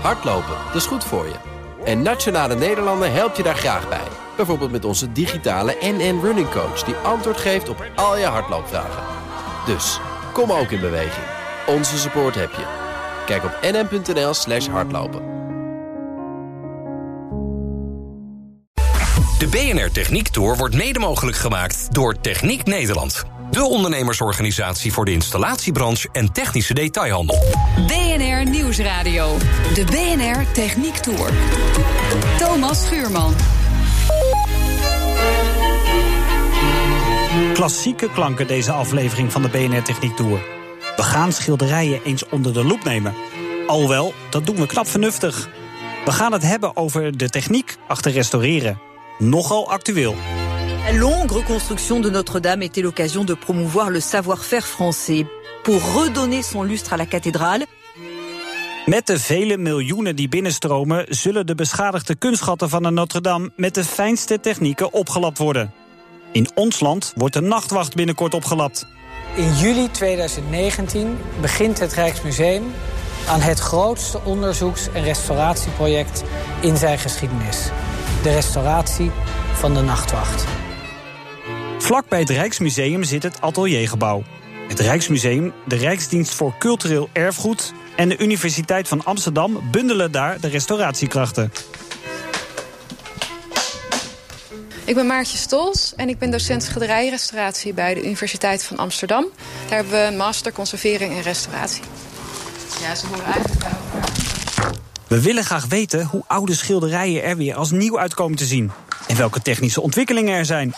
Hardlopen, dat is goed voor je. En Nationale Nederlanden helpt je daar graag bij. Bijvoorbeeld met onze digitale NN Running Coach... die antwoord geeft op al je hardloopvragen. Dus, kom ook in beweging. Onze support heb je. Kijk op nn.nl slash hardlopen. De BNR Techniek Tour wordt mede mogelijk gemaakt door Techniek Nederland. De ondernemersorganisatie voor de installatiebranche en technische detailhandel. BNR Nieuwsradio. De BNR Techniek Tour. Thomas Schuurman. Klassieke klanken deze aflevering van de BNR Techniek Tour. We gaan schilderijen eens onder de loep nemen. Alhoewel, dat doen we knap vernuftig. We gaan het hebben over de techniek achter restaureren. Nogal actueel. La longue reconstruction de Notre-Dame était l'occasion de promouvoir le savoir-faire français pour redonner son lustre à la cathédrale. Met de vele miljoenen die binnenstromen, zullen de beschadigde kunstschatten van de Notre-Dame met de fijnste technieken opgelapt worden. In ons land wordt de nachtwacht binnenkort opgelapt. In juli 2019 begint het Rijksmuseum aan het grootste onderzoeks- en restauratieproject in zijn geschiedenis. De restauratie van de nachtwacht. Vlak bij het Rijksmuseum zit het Ateliergebouw. Het Rijksmuseum, de Rijksdienst voor Cultureel Erfgoed en de Universiteit van Amsterdam bundelen daar de restauratiekrachten. Ik ben Maartje Stols en ik ben docent schilderijrestauratie bij de Universiteit van Amsterdam. Daar hebben we een master conservering en restauratie. Ja, ze horen eigenlijk bij elkaar. We willen graag weten hoe oude schilderijen er weer als nieuw uitkomen te zien. En welke technische ontwikkelingen er zijn.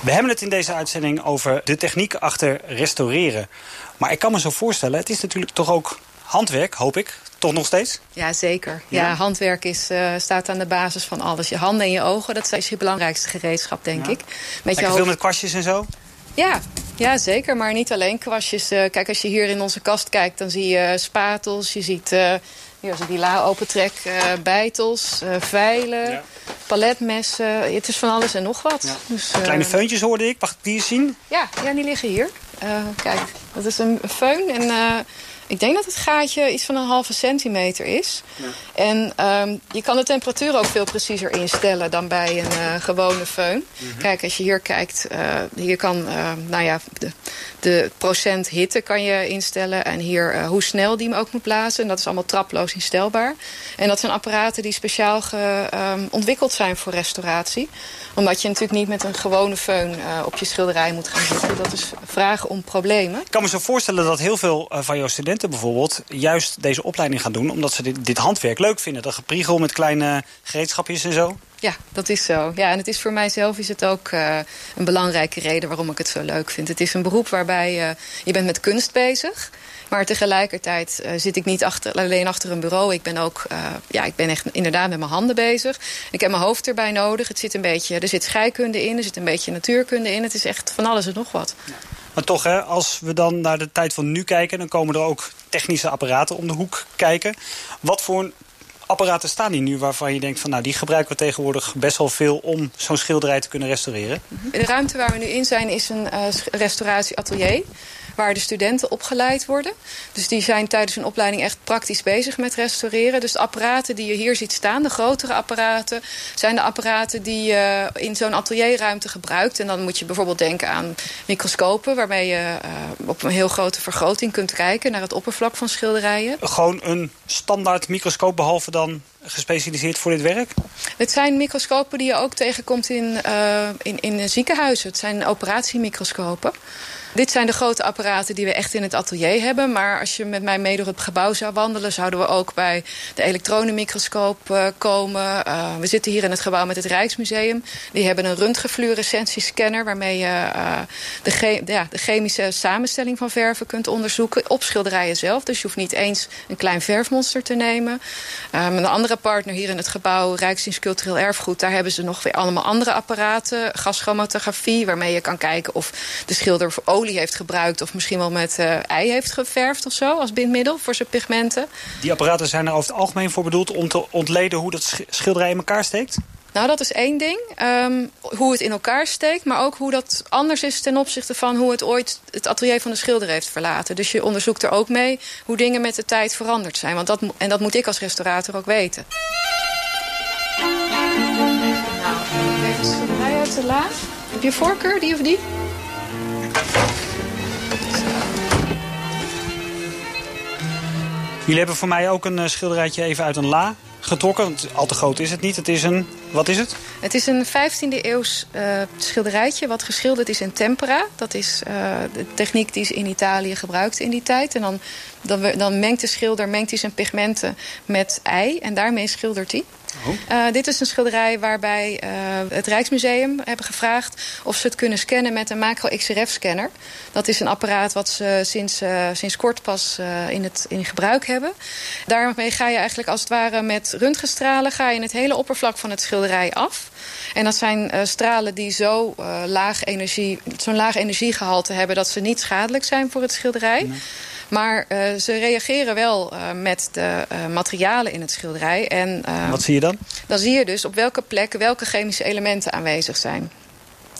We hebben het in deze uitzending over de techniek achter restaureren. Maar ik kan me zo voorstellen, het is natuurlijk toch ook handwerk, hoop ik. Toch nog steeds? Ja, zeker. Ja, Ja? handwerk is, eh, staat aan de basis van alles. Je handen en je ogen, dat is je belangrijkste gereedschap, denk ik. Met je veel met kwastjes en zo? Ja, ja, zeker. Maar niet alleen kwastjes. Eh, kijk, als je hier in onze kast kijkt, dan zie je spatels. Je ziet, eh, hier als ik die la opentrek, eh bijtels, eh veilen, paletmessen. Het is van alles en nog wat. Dus, eh, Kleine feuntjes hoorde ik. Mag ik die eens zien? Ja, ja, die liggen hier. Eh, kijk, dat is een föhn. En eh, ik denk dat het gaatje iets van een halve centimeter is. En ehm, je kan de temperatuur ook veel preciezer instellen dan bij een eh, gewone föhn. Kijk, als je hier kijkt, eh, hier kan, eh, nou ja, de, de procent hitte kan je instellen. En hier eh, hoe snel die hem ook moet blazen. En dat is allemaal traploos instelbaar. En dat zijn apparaten die speciaal ge, ehm, ontwikkeld zijn voor restauratie. Omdat je natuurlijk niet met een gewone föhn eh, op je schilderij moet gaan zitten. Dat is vragen om problemen. Ik kan me zo voorstellen dat heel veel eh, van jouw studenten bijvoorbeeld... juist deze opleiding gaan doen omdat ze dit, dit handwerk leuk vinden. Dat gepriegel met kleine gereedschapjes en zo. Ja, dat is zo. Ja, en het is voor mijzelf is het ook eh, een belangrijke reden waarom ik het zo leuk vind. Het is een beroep waarbij eh, je bent met kunst bezig. Maar tegelijkertijd eh, zit ik niet achter, alleen achter een bureau. Ik ben ook, ja, ik ben echt inderdaad met mijn handen bezig. Ik heb mijn hoofd erbij nodig. Het zit een beetje, er zit scheikunde in, er zit een beetje natuurkunde in. Het is echt van alles en nog wat. Maar toch, hè, als we dan naar de tijd van nu kijken... dan komen er ook technische apparaten om de hoek kijken. Wat voor apparaten staan die nu waarvan je denkt... van, nou, die gebruiken we tegenwoordig best wel veel... om zo'n schilderij te kunnen restaureren? De ruimte waar we nu in zijn is een eh, restauratieatelier. Waar de studenten opgeleid worden. Dus die zijn tijdens hun opleiding echt praktisch bezig met restaureren. Dus de apparaten die je hier ziet staan, de grotere apparaten, zijn de apparaten die je in zo'n atelierruimte gebruikt. En dan moet je bijvoorbeeld denken aan microscopen, waarmee je eh, op een heel grote vergroting kunt kijken naar het oppervlak van schilderijen. Gewoon een standaard microscoop, behalve dan gespecialiseerd voor dit werk? Het zijn microscopen die je ook tegenkomt in, eh, in, in ziekenhuizen. Het zijn operatiemicroscopen. Dit zijn de grote apparaten die we echt in het atelier hebben. Maar als je met mij mee door het gebouw zou wandelen... zouden we ook bij de elektronenmicroscoop eh, komen. Eh, we zitten hier in het gebouw met het Rijksmuseum. Die hebben een röntgenfluorescentiescanner... waarmee je eh, de, ja, de chemische samenstelling van verven kunt onderzoeken... op schilderijen zelf. Dus je hoeft niet eens een klein verfmonster te nemen. Um, een andere partner hier in het gebouw, Rijksdienst Cultureel Erfgoed... daar hebben ze nog weer allemaal andere apparaten. Gaschromatografie, waarmee je kan kijken of de schilder olie heeft gebruikt... of misschien wel met eh, ei heeft geverfd of zo als bindmiddel voor zijn pigmenten. Die apparaten zijn er over het algemeen voor bedoeld... om te ontleden hoe dat sch- schilderij in elkaar steekt? Nou, dat is één ding. Ehm, hoe het in elkaar steekt, maar ook hoe dat anders is ten opzichte van hoe het ooit het atelier van de schilder heeft verlaten. Dus je onderzoekt er ook mee hoe dingen met de tijd veranderd zijn. Want dat, en dat moet ik als restaurator ook weten. Nou, even schilderij uit de la. Heb je voorkeur, die of die? Jullie hebben voor mij ook een eh, schilderijtje even uit een la getrokken. Al te groot is het niet. Het is een, wat is het? Het is een 15e eeuws uh, schilderijtje wat geschilderd is in tempera. Dat is uh, de techniek die ze in Italië gebruikte in die tijd. En dan, dan, dan mengt de schilder mengt hij zijn pigmenten met ei. En daarmee schildert hij. Oh. Uh, dit is een schilderij waarbij uh, het Rijksmuseum hebben gevraagd... of ze het kunnen scannen met een macro-XRF-scanner. Dat is een apparaat wat ze sinds, uh, sinds kort pas in, het, in gebruik hebben. Daarmee ga je eigenlijk als het ware met röntgenstralen... ga je het hele oppervlak van het schilderij af. En dat zijn stralen die zo laag energie, zo'n laag energiegehalte hebben... dat ze niet schadelijk zijn voor het schilderij. Nee. Maar uh, ze reageren wel uh, met de uh, materialen in het schilderij. En, Wat zie je dan? Dan zie je dus op welke plek welke chemische elementen aanwezig zijn.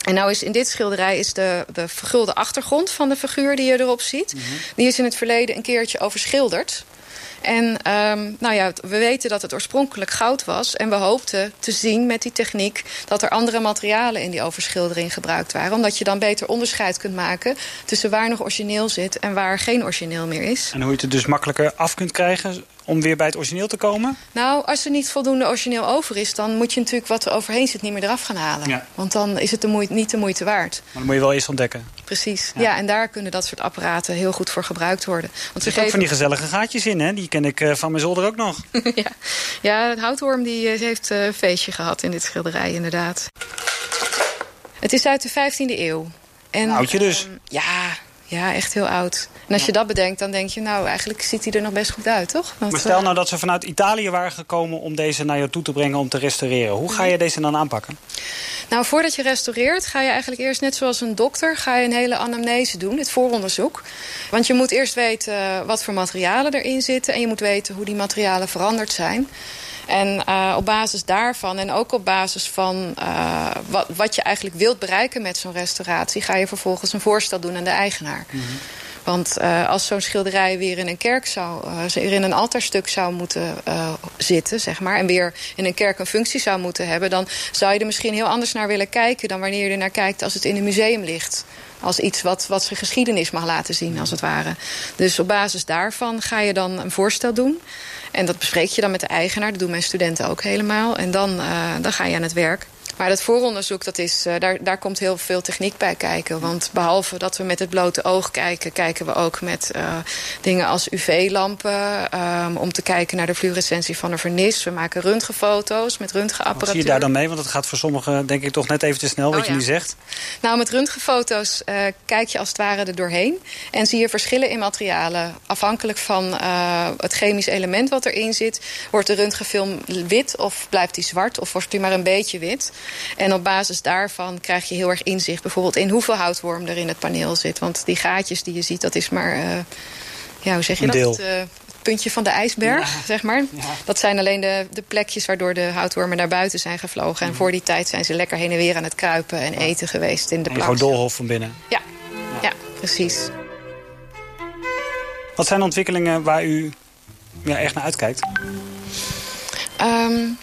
En nou is in dit schilderij is de, de vergulde achtergrond van de figuur die je erop ziet. Mm -hmm. Die is in het verleden een keertje overschilderd. En um, nou ja, we weten dat het oorspronkelijk goud was. En we hoopten te zien met die techniek dat er andere materialen in die overschildering gebruikt waren. Omdat je dan beter onderscheid kunt maken tussen waar nog origineel zit en waar geen origineel meer is. En hoe je het dus makkelijker af kunt krijgen om weer bij het origineel te komen? Nou, als er niet voldoende origineel over is... dan moet je natuurlijk wat er overheen zit niet meer eraf gaan halen. Ja. Want dan is het de moeite, niet de moeite waard. Maar dan moet je wel eerst ontdekken. Precies. Ja. ja. en daar kunnen dat soort apparaten heel goed voor gebruikt worden. Want er zitten ook van die gezellige gaatjes in, hè? Die ken ik uh, van mijn zolder ook nog. ja. ja, het houtworm die heeft uh, een feestje gehad in dit schilderij, inderdaad. Het is uit de 15e eeuw. En, Oudje dus. Um, ja, ja, echt heel oud. En als je dat bedenkt, dan denk je, nou, eigenlijk ziet hij er nog best goed uit, toch? Want, maar stel nou dat ze vanuit Italië waren gekomen om deze naar jou toe te brengen om te restaureren. Hoe ga je deze dan aanpakken? Nou, voordat je restaureert, ga je eigenlijk eerst net zoals een dokter... ga je een hele anamnese doen, het vooronderzoek. Want je moet eerst weten wat voor materialen erin zitten... en je moet weten hoe die materialen veranderd zijn. En uh, op basis daarvan en ook op basis van uh, wat, wat je eigenlijk wilt bereiken met zo'n restauratie... ga je vervolgens een voorstel doen aan de eigenaar. Mm -hmm. Want uh, als zo'n schilderij weer in een kerk zou, uh, in een altaarstuk zou moeten uh, zitten, zeg maar, en weer in een kerk een functie zou moeten hebben, dan zou je er misschien heel anders naar willen kijken dan wanneer je er naar kijkt als het in een museum ligt. Als iets wat, wat zijn geschiedenis mag laten zien, als het ware. Dus op basis daarvan ga je dan een voorstel doen. En dat bespreek je dan met de eigenaar. Dat doen mijn studenten ook helemaal. En dan, uh, dan ga je aan het werk. Maar dat vooronderzoek, dat is, uh, daar, daar komt heel veel techniek bij kijken. Want behalve dat we met het blote oog kijken... kijken we ook met uh, dingen als UV-lampen... Um, om te kijken naar de fluorescentie van een vernis. We maken röntgenfoto's met röntgenapparatuur. Wat zie je daar dan mee? Want het gaat voor sommigen denk ik toch net even te snel, oh, wat ja. je nu zegt. Nou, met röntgenfoto's uh, kijk je als het ware er doorheen. En zie je verschillen in materialen. Afhankelijk van het chemisch element wat erin zit... wordt de röntgenfilm wit of blijft die zwart... of wordt die maar een beetje wit... En op basis daarvan krijg je heel erg inzicht... bijvoorbeeld in hoeveel houtworm er in het paneel zit. Want die gaatjes die je ziet, dat is maar... Uh, ja, hoe zeg je Een dat? Uh, het puntje van de ijsberg, ja. zeg maar. Ja. Dat zijn alleen de, de plekjes waardoor de houtwormen naar buiten zijn gevlogen. En voor die tijd zijn ze lekker heen en weer aan het kruipen en eten geweest in de plaats. Gewoon doolhof van binnen. Ja. ja, precies. Wat zijn ontwikkelingen waar u ja, echt naar uitkijkt? Um,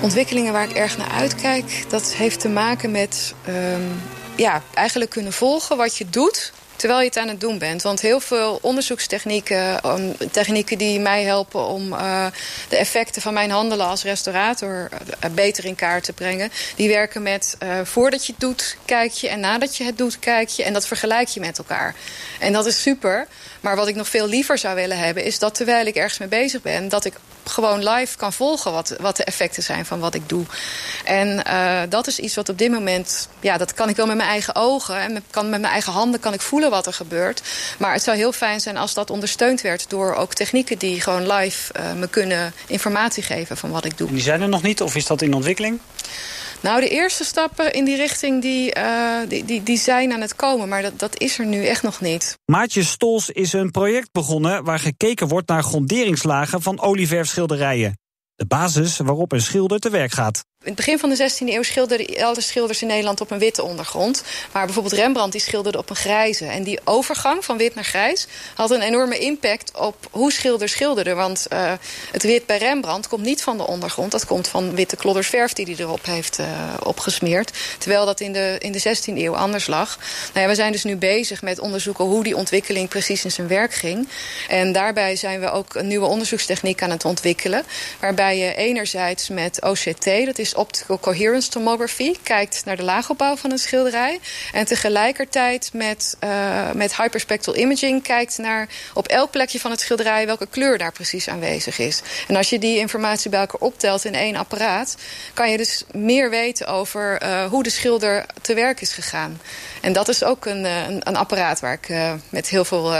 ontwikkelingen waar ik erg naar uitkijk... dat heeft te maken met um, ja, eigenlijk kunnen volgen wat je doet terwijl je het aan het doen bent. Want heel veel onderzoekstechnieken, technieken die mij helpen om uh, de effecten van mijn handelen als restaurator uh, beter in kaart te brengen, die werken met uh, voordat je het doet, kijk je en nadat je het doet, kijk je en dat vergelijk je met elkaar. En dat is super. Maar wat ik nog veel liever zou willen hebben, is dat terwijl ik ergens mee bezig ben, dat ik gewoon live kan volgen wat, wat de effecten zijn van wat ik doe. En uh, dat is iets wat op dit moment, ja, dat kan ik wel met mijn eigen ogen en met, kan, met mijn eigen handen kan ik voelen wat er gebeurt. Maar het zou heel fijn zijn als dat ondersteund werd door ook technieken die gewoon live uh, me kunnen informatie geven van wat ik doe. Die zijn er nog niet of is dat in ontwikkeling? Nou, de eerste stappen in die richting die, uh, die, die, die zijn aan het komen. Maar dat, dat is er nu echt nog niet. Maatje Stols is een project begonnen... waar gekeken wordt naar gronderingslagen van olieverfschilderijen. De basis waarop een schilder te werk gaat. In het begin van de 16e eeuw schilderden elders schilders in Nederland op een witte ondergrond. Maar bijvoorbeeld Rembrandt die schilderde op een grijze. En die overgang van wit naar grijs had een enorme impact op hoe schilders schilderden. Want uh, het wit bij Rembrandt komt niet van de ondergrond. Dat komt van witte kloddersverf die hij erop heeft uh, opgesmeerd. Terwijl dat in de, in de 16e eeuw anders lag. Nou ja, we zijn dus nu bezig met onderzoeken hoe die ontwikkeling precies in zijn werk ging. En daarbij zijn we ook een nieuwe onderzoekstechniek aan het ontwikkelen. Waarbij je enerzijds met OCT, dat is Optical Coherence Tomography, kijkt naar de laagopbouw van een schilderij. En tegelijkertijd met, uh, met hyperspectral imaging kijkt naar op elk plekje van het schilderij welke kleur daar precies aanwezig is. En als je die informatie bij elkaar optelt in één apparaat, kan je dus meer weten over uh, hoe de schilder te werk is gegaan. En dat is ook een, een, een apparaat waar ik met heel veel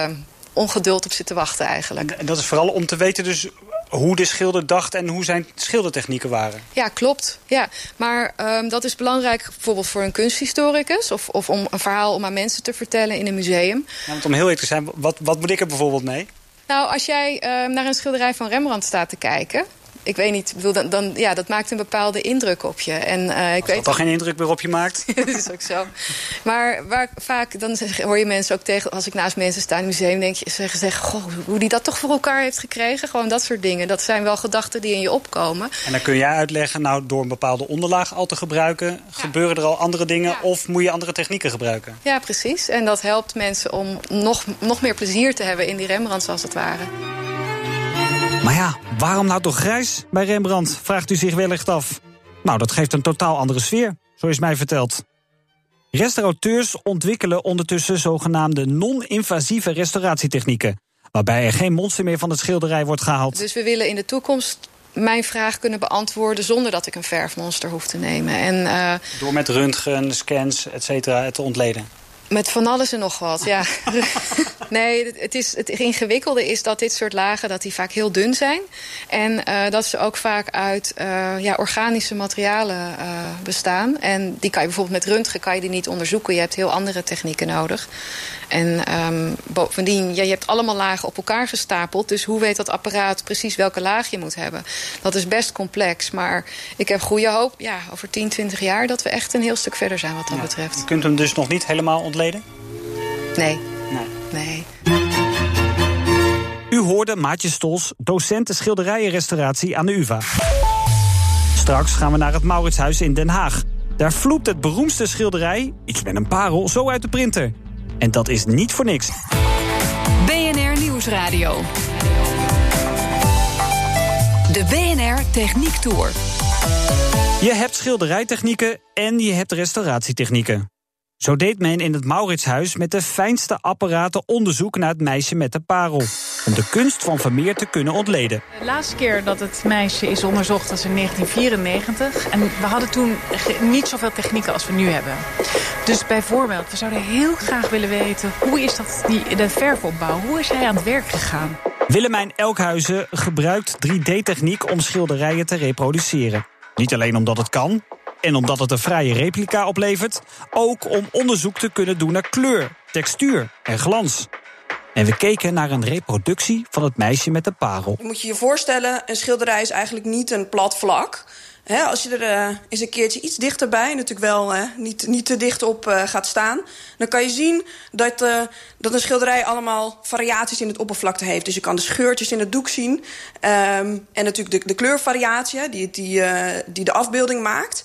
ongeduld op zit te wachten eigenlijk. En dat is vooral om te weten dus hoe de schilder dacht en hoe zijn schildertechnieken waren. Ja, klopt. Ja. Maar um, dat is belangrijk bijvoorbeeld voor een kunsthistoricus... Of, of om een verhaal om aan mensen te vertellen in een museum. Ja, want om heel eerlijk te zijn, wat, wat moet ik er bijvoorbeeld mee? Nou, als jij uh, naar een schilderij van Rembrandt staat te kijken ik weet niet, bedoel, dan, dan, ja, dat maakt een bepaalde indruk op je. En, uh, ik Als weet dat geen indruk meer op je maakt? dat is ook zo. Maar waar, vaak dan hoor je mensen ook tegen... als ik naast mensen sta in het museum, denk je, zeggen, zeggen... Goh, hoe die dat toch voor elkaar heeft gekregen. Gewoon dat soort dingen. Dat zijn wel gedachten die in je opkomen. En dan kun jij uitleggen, nou, door een bepaalde onderlaag al te gebruiken... Ja. gebeuren er al andere dingen ja. of moet je andere technieken gebruiken? Ja, precies. En dat helpt mensen om nog, nog meer plezier te hebben in die Rembrandts als het ware. Maar ja, waarom nou toch grijs bij Rembrandt, vraagt u zich wellicht af. Nou, dat geeft een totaal andere sfeer, zo is mij verteld. Restaurateurs ontwikkelen ondertussen zogenaamde non-invasieve restauratietechnieken... waarbij er geen monster meer van het schilderij wordt gehaald. Dus we willen in de toekomst mijn vraag kunnen beantwoorden... zonder dat ik een verfmonster hoef te nemen. En, uh... Door met röntgen, scans, et cetera, te ontleden? Met van alles en nog wat, ja. nee, het, is, het ingewikkelde is dat dit soort lagen dat die vaak heel dun zijn. En uh, dat ze ook vaak uit uh, ja, organische materialen uh, bestaan. En die kan je bijvoorbeeld met röntgen kan je die niet onderzoeken. Je hebt heel andere technieken nodig. En um, bovendien, ja, je hebt allemaal lagen op elkaar gestapeld. Dus hoe weet dat apparaat precies welke laag je moet hebben? Dat is best complex. Maar ik heb goede hoop, ja, over 10, 20 jaar... dat we echt een heel stuk verder zijn wat dat ja, betreft. Je kunt hem dus nog niet helemaal Nee. Nee. nee. U hoorde Maatje Stols, docent schilderijenrestauratie aan de UvA. Straks gaan we naar het Mauritshuis in Den Haag. Daar vloept het beroemdste schilderij, iets met een parel, zo uit de printer. En dat is niet voor niks. BNR Nieuwsradio. De BNR Techniek Tour. Je hebt schilderijtechnieken en je hebt restauratietechnieken. Zo deed men in het Mauritshuis met de fijnste apparaten onderzoek naar het meisje met de parel. Om de kunst van Vermeer te kunnen ontleden. De laatste keer dat het meisje is onderzocht was in 1994. En we hadden toen niet zoveel technieken als we nu hebben. Dus bijvoorbeeld, we zouden heel graag willen weten... hoe is dat die, de verfopbouw, hoe is hij aan het werk gegaan? Willemijn Elkhuizen gebruikt 3D-techniek om schilderijen te reproduceren. Niet alleen omdat het kan, en omdat het een vrije replica oplevert, ook om onderzoek te kunnen doen naar kleur, textuur en glans. En we keken naar een reproductie van het meisje met de parel. Je moet je je voorstellen, een schilderij is eigenlijk niet een plat vlak. He, als je er uh, eens een keertje iets dichterbij, natuurlijk wel niet, niet te dicht op uh, gaat staan... dan kan je zien dat, dat een schilderij allemaal variaties in het oppervlakte heeft. Dus je kan de scheurtjes in het doek zien. Um, en natuurlijk de, de kleurvariatie die, die, die de afbeelding maakt.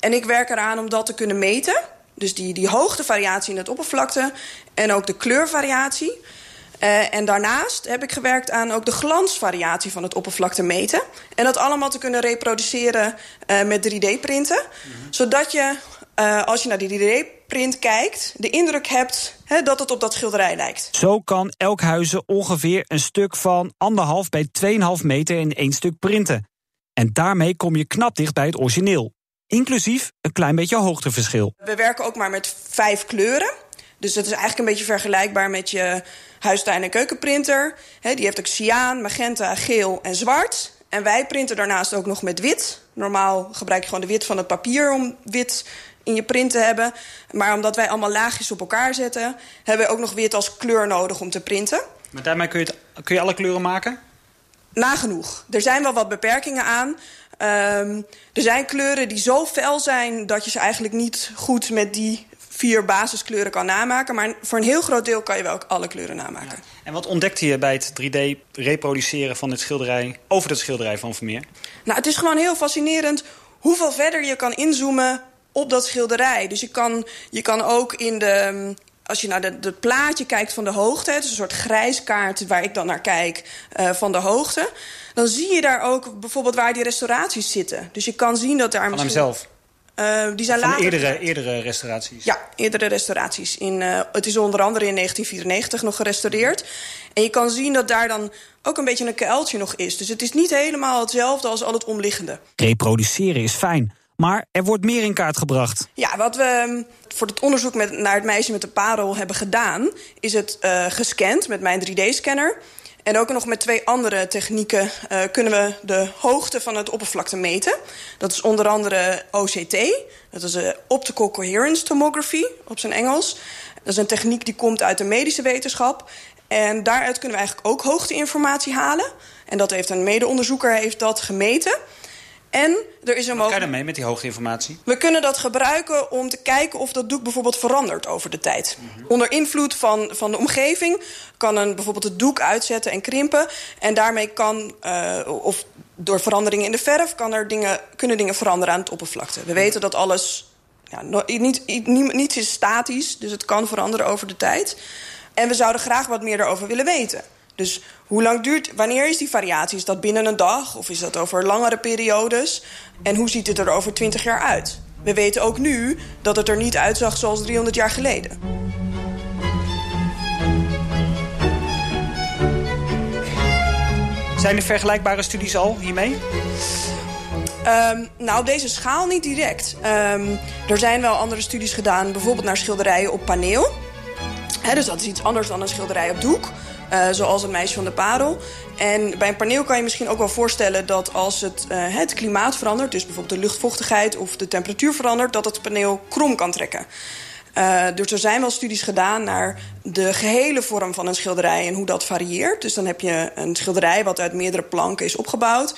En ik werk eraan om dat te kunnen meten. Dus die, die hoogtevariatie in het oppervlakte en ook de kleurvariatie. Uh, en daarnaast heb ik gewerkt aan ook de glansvariatie van het oppervlakte meten. En dat allemaal te kunnen reproduceren uh, met 3D-printen. Mm -hmm. Zodat je, uh, als je naar die 3D-print kijkt, de indruk hebt dat het op dat schilderij lijkt. Zo kan elk huizen ongeveer een stuk van anderhalf bij 2,5 meter in één stuk printen. En daarmee kom je knap dicht bij het origineel. Inclusief een klein beetje hoogteverschil. We werken ook maar met vijf kleuren. Dus dat is eigenlijk een beetje vergelijkbaar met je huistuin- en keukenprinter. He, die heeft ook cyaan, magenta, geel en zwart. En wij printen daarnaast ook nog met wit. Normaal gebruik je gewoon de wit van het papier om wit in je print te hebben. Maar omdat wij allemaal laagjes op elkaar zetten... hebben we ook nog wit als kleur nodig om te printen. Maar daarmee kun je, het, kun je alle kleuren maken? nagenoeg. Er zijn wel wat beperkingen aan. Ehm, er zijn kleuren die zo fel zijn dat je ze eigenlijk niet goed met die vier basiskleuren kan namaken. Maar voor een heel groot deel kan je wel ook alle kleuren namaken. En wat ontdekte je bij het 3D reproduceren van dit schilderij... over het schilderij van Vermeer? Nou, het is gewoon heel fascinerend hoeveel verder je kan inzoomen op dat schilderij. Dus je kan, je kan ook in de... Als je naar het plaatje kijkt van de hoogte... het is een soort grijskaart waar ik dan naar kijk uh, van de hoogte... dan zie je daar ook bijvoorbeeld waar die restauraties zitten. Dus je kan zien dat daar van misschien... hemzelf? Uh, die zijn van later eerdere, eerdere restauraties? Ja, eerdere restauraties. In, uh, het is onder andere in 1994 nog gerestaureerd. En je kan zien dat daar dan ook een beetje een kuiltje nog is. Dus het is niet helemaal hetzelfde als al het omliggende. Reproduceren is fijn, maar er wordt meer in kaart gebracht. Ja, wat we voor het onderzoek met, naar het meisje met de parel hebben gedaan... is het uh, gescand met mijn 3D-scanner... En ook nog met twee andere technieken uh, kunnen we de hoogte van het oppervlakte meten. Dat is onder andere OCT, dat is uh, Optical Coherence Tomography op zijn Engels. Dat is een techniek die komt uit de medische wetenschap. En daaruit kunnen we eigenlijk ook hoogteinformatie halen. En dat heeft een medeonderzoeker heeft dat gemeten. En er is een Wat kan je daarmee met die hoogteinformatie? We kunnen dat gebruiken om te kijken of dat doek bijvoorbeeld verandert over de tijd. Mm -hmm. Onder invloed van, van de omgeving kan een bijvoorbeeld het doek uitzetten en krimpen. En daarmee kan, uh, of door veranderingen in de verf, kan er dingen, kunnen dingen veranderen aan het oppervlakte. We weten dat alles, ja, niet, niet, niets is statisch, dus het kan veranderen over de tijd. En we zouden graag wat meer daarover willen weten. Dus hoe lang duurt, wanneer is die variatie? Is dat binnen een dag of is dat over langere periodes? En hoe ziet het er over 20 jaar uit? We weten ook nu dat het er niet uitzag zoals 300 jaar geleden. Zijn er vergelijkbare studies al hiermee? Um, nou, op deze schaal niet direct. Um, er zijn wel andere studies gedaan, bijvoorbeeld naar schilderijen op paneel. He, dus dat is iets anders dan een schilderij op doek. Uh, zoals het meisje van de parel. En bij een paneel kan je misschien ook wel voorstellen dat als het, uh, het klimaat verandert... dus bijvoorbeeld de luchtvochtigheid of de temperatuur verandert... dat het paneel krom kan trekken. Uh, dus er zijn wel studies gedaan naar de gehele vorm van een schilderij... en hoe dat varieert. Dus dan heb je een schilderij wat uit meerdere planken is opgebouwd...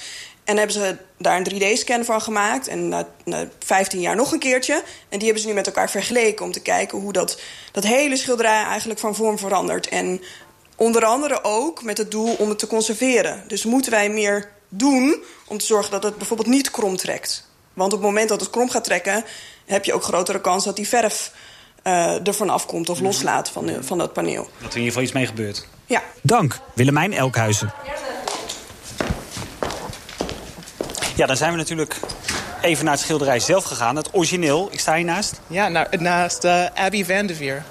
En hebben ze daar een 3D-scan van gemaakt. En na, na 15 jaar nog een keertje. En die hebben ze nu met elkaar vergeleken om te kijken hoe dat, dat hele schilderij eigenlijk van vorm verandert. En onder andere ook met het doel om het te conserveren. Dus moeten wij meer doen om te zorgen dat het bijvoorbeeld niet krom trekt. Want op het moment dat het krom gaat trekken... heb je ook grotere kans dat die verf uh, ervan afkomt of loslaat van, de, van dat paneel. Dat er in ieder geval iets mee gebeurt. Ja. Dank, Willemijn Elkhuizen. Ja, dan zijn we natuurlijk even naar het schilderij zelf gegaan. Het origineel, ik sta hiernaast. Ja, nou, naast uh, Abby van de Veer.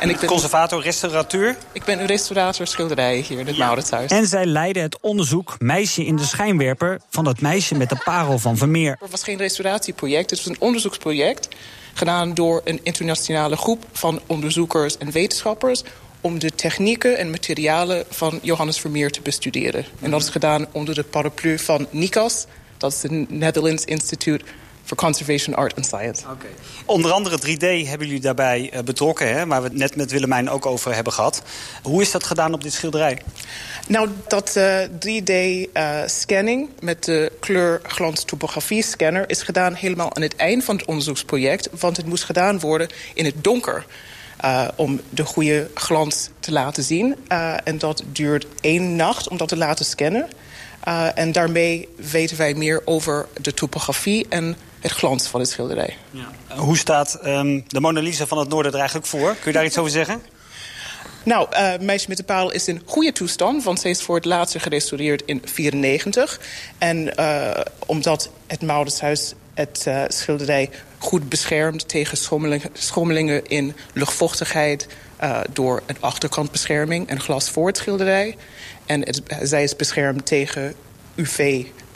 En ik ben conservator, restaurateur? Ik ben een restaurator schilderijen hier in het ja. Mauritshuis. En zij leidde het onderzoek Meisje in de schijnwerper... van dat meisje met de parel van Vermeer. Het was geen restauratieproject, het was een onderzoeksproject... gedaan door een internationale groep van onderzoekers en wetenschappers om de technieken en materialen van Johannes Vermeer te bestuderen. En dat is gedaan onder de paraplu van NICAS. Dat is het Netherlands Institute for Conservation Art and Science. Okay. Onder andere 3D hebben jullie daarbij uh, betrokken, hè, waar we het net met Willemijn ook over hebben gehad. Hoe is dat gedaan op dit schilderij? Nou, dat uh, 3D-scanning uh, met de kleurglans-topografie-scanner is gedaan helemaal aan het eind van het onderzoeksproject, want het moest gedaan worden in het donker. Uh, om de goede glans te laten zien. Uh, en dat duurt één nacht om dat te laten scannen. Uh, en daarmee weten wij meer over de topografie en het glans van het schilderij. Ja. Hoe staat um, de Mona Lisa van het Noorden er eigenlijk voor? Kun je daar iets over zeggen? Nou, uh, Meisje met de Paal is in goede toestand... want ze is voor het laatste gerestaureerd in 1994. En uh, omdat het Mauritshuis het uh, schilderij goed beschermt... tegen schommelingen, schommelingen in luchtvochtigheid... Door een achterkantbescherming en glas voor het schilderij. En het, zij is beschermd tegen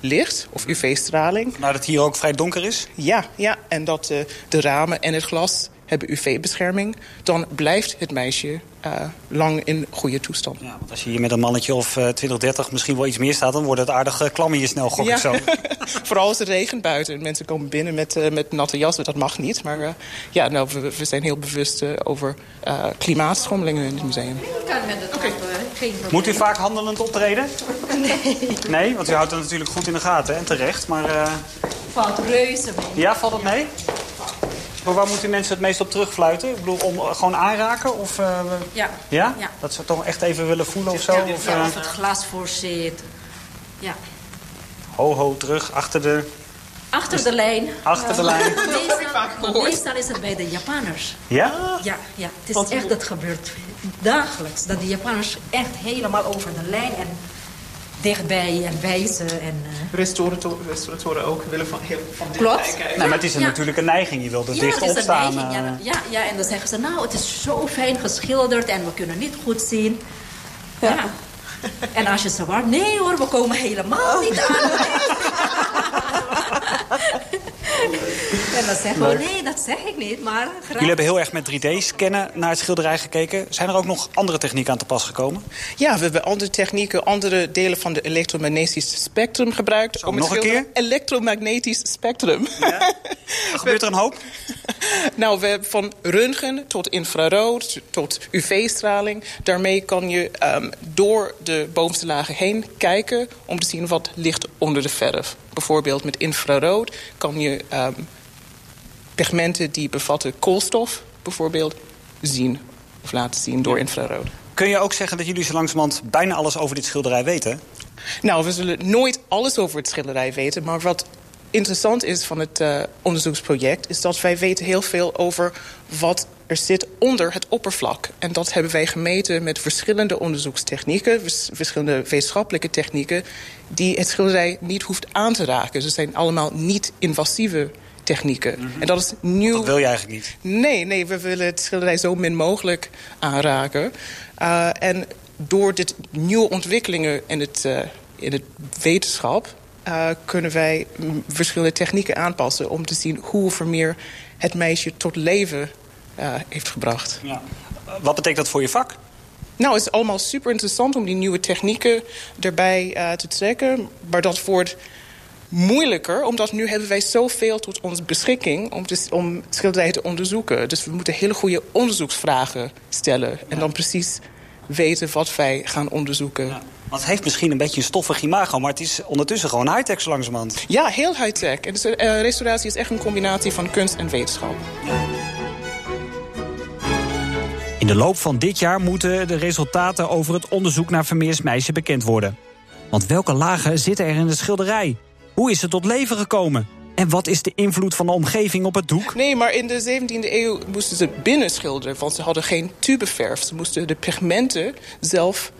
UV-licht of UV-straling. Maar dat het hier ook vrij donker is? Ja, ja. en dat uh, de ramen en het glas hebben UV-bescherming... dan blijft het meisje uh, lang in goede toestand. Ja, want als je hier met een mannetje of uh, 20, 30 misschien wel iets meer staat... dan wordt het aardig uh, klam in je snel, gok ja. ik zo. Vooral als het regent buiten. Mensen komen binnen met, uh, met natte jassen, dat mag niet. Maar uh, ja, nou, we, we zijn heel bewust uh, over klimaatschommelingen in het museum. Kan met het okay. geen probleem. Moet u vaak handelend optreden? Nee. Nee, want u houdt het natuurlijk goed in de gaten en terecht. Maar uh... valt reuze mee. Ja, valt het mee? Maar waar moeten mensen het meest op terugfluiten? Ik bedoel, om gewoon aanraken? Of, uh, ja. ja. ja. Dat ze toch echt even willen voelen of zo? Ja, of, ja, of het glas voor zit. Ja. Ho, ho, terug, achter de... Achter de lijn. Achter de lijn. Meestal, meestal is het bij de Japanners. Ja? Ja, ja. het is echt, dat gebeurt dagelijks. Dat de Japanners echt helemaal over de lijn en dichtbij en wijzen. En, uh... Restauratoren ook willen van, heel, van Klopt. kijken. Nee, maar het is ja. natuurlijk een neiging. Je wilt er ja, dicht op staan. Ja, ja, ja, en dan zeggen ze, nou, het is zo fijn geschilderd en we kunnen niet goed zien. Ja. ja. En als je ze waard, nee hoor, we komen helemaal niet aan. en dan zeggen we, nee, dat zeg ik niet, maar... Graag. Jullie hebben heel erg met 3D-scannen naar het schilderij gekeken. Zijn er ook nog andere technieken aan te pas gekomen? Ja, we hebben andere technieken, andere delen van het elektromagnetisch spectrum gebruikt. Zo, om nog een keer? Elektromagnetisch spectrum. Ja. Gebeurt er een hoop? nou, we hebben van röntgen tot infrarood, tot UV-straling. Daarmee kan je um, door de bovenste lagen heen kijken... om te zien wat ligt onder de verf. Bijvoorbeeld met infrarood kan je um, pigmenten die bevatten koolstof... bijvoorbeeld zien of laten zien door infrarood. Kun je ook zeggen dat jullie zo langzamerhand bijna alles over dit schilderij weten? Nou, we zullen nooit alles over het schilderij weten... maar wat interessant is van het uh, onderzoeksproject... is dat wij weten heel veel over wat er zit onder het oppervlak. En dat hebben wij gemeten met verschillende onderzoekstechnieken... verschillende wetenschappelijke technieken... die het schilderij niet hoeft aan te raken. Ze zijn allemaal niet-invasieve technieken. Mm -hmm. En dat is nieuw... Dat wil je eigenlijk niet? Nee, nee, we willen het schilderij zo min mogelijk aanraken. Uh, en door dit nieuwe ontwikkelingen in het, uh, in het wetenschap... Uh, kunnen wij verschillende technieken aanpassen... om te zien hoe Vermeer het meisje tot leven heeft gebracht. Ja. Wat betekent dat voor je vak? Nou, het is allemaal super interessant om die nieuwe technieken erbij te trekken. Maar dat wordt moeilijker, omdat nu hebben wij zoveel tot onze beschikking... om, te, om schilderijen te onderzoeken. Dus we moeten hele goede onderzoeksvragen stellen. En dan precies weten wat wij gaan onderzoeken. Ja. Want het heeft misschien een beetje een stoffig imago... maar het is ondertussen gewoon high-tech zo langzamerhand. Ja, heel high-tech. En dus, uh, restauratie is echt een combinatie van kunst en wetenschap. In de loop van dit jaar moeten de resultaten over het onderzoek naar Vermeers meisje bekend worden. Want welke lagen zitten er in de schilderij? Hoe is het tot leven gekomen? En wat is de invloed van de omgeving op het doek? Nee, maar in de 17e eeuw moesten ze binnen schilderen... want ze hadden geen tubeverf. Ze moesten de pigmenten zelf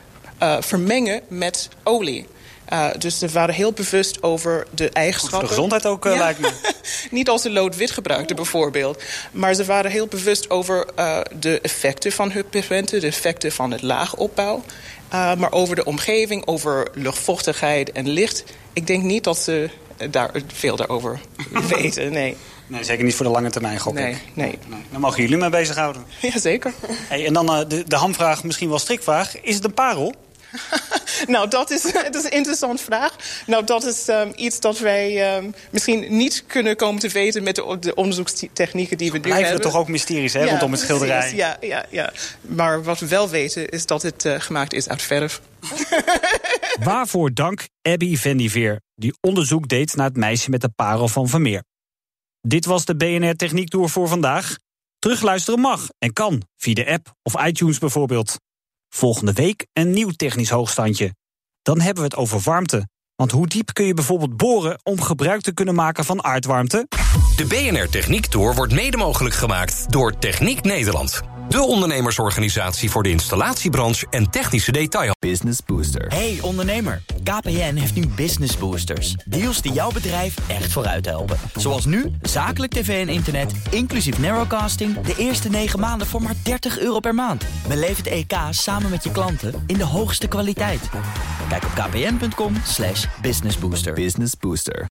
uh, vermengen met olie. Uh, dus ze waren heel bewust over de eigenschappen. Voor de gezondheid ook, ja. lijkt me. Niet als ze lood-wit gebruikten, bijvoorbeeld. Maar ze waren heel bewust over uh, de effecten van hun pigmenten... de effecten van het laagopbouw. maar over de omgeving, over luchtvochtigheid en licht... ik denk niet dat ze daar veel daarover weten, nee. Nee, zeker niet voor de lange termijn, gok. Nee, nee. Dan mogen jullie mee bezighouden. Jazeker. Hey, en dan de, de hamvraag, misschien wel strikvraag. Is het een parel? nou, dat is, dat is een interessante vraag. Nou, dat is um, iets dat wij um, misschien niet kunnen komen te weten... met de, de onderzoekstechnieken die we nu Blijven hebben. toch ook mysteries, hè, ja, rondom het schilderij? Precies, ja, ja, ja. Maar wat we wel weten is dat het uh, gemaakt is uit verf. Waarvoor dank Abby Vendiveer, die onderzoek deed naar het meisje met de parel van Vermeer. Dit was de BNR Techniek Tour voor vandaag. Terugluisteren mag en kan, via de app of iTunes bijvoorbeeld. Volgende week een nieuw technisch hoogstandje. Dan hebben we het over warmte. Want hoe diep kun je bijvoorbeeld boren om gebruik te kunnen maken van aardwarmte? De BNR Techniek Tour wordt mede mogelijk gemaakt door Techniek Nederland. De ondernemersorganisatie voor de installatiebranche en technische detail. Business Booster. Hey ondernemer, KPN heeft nu Business Boosters. Deals die jouw bedrijf echt vooruit helpen. Zoals nu, zakelijk tv en internet, inclusief narrowcasting... de eerste 9 maanden voor maar 30 euro per maand. Beleef het EK samen met je klanten in de hoogste kwaliteit. Kijk op kpn.com businessbooster. Business Booster.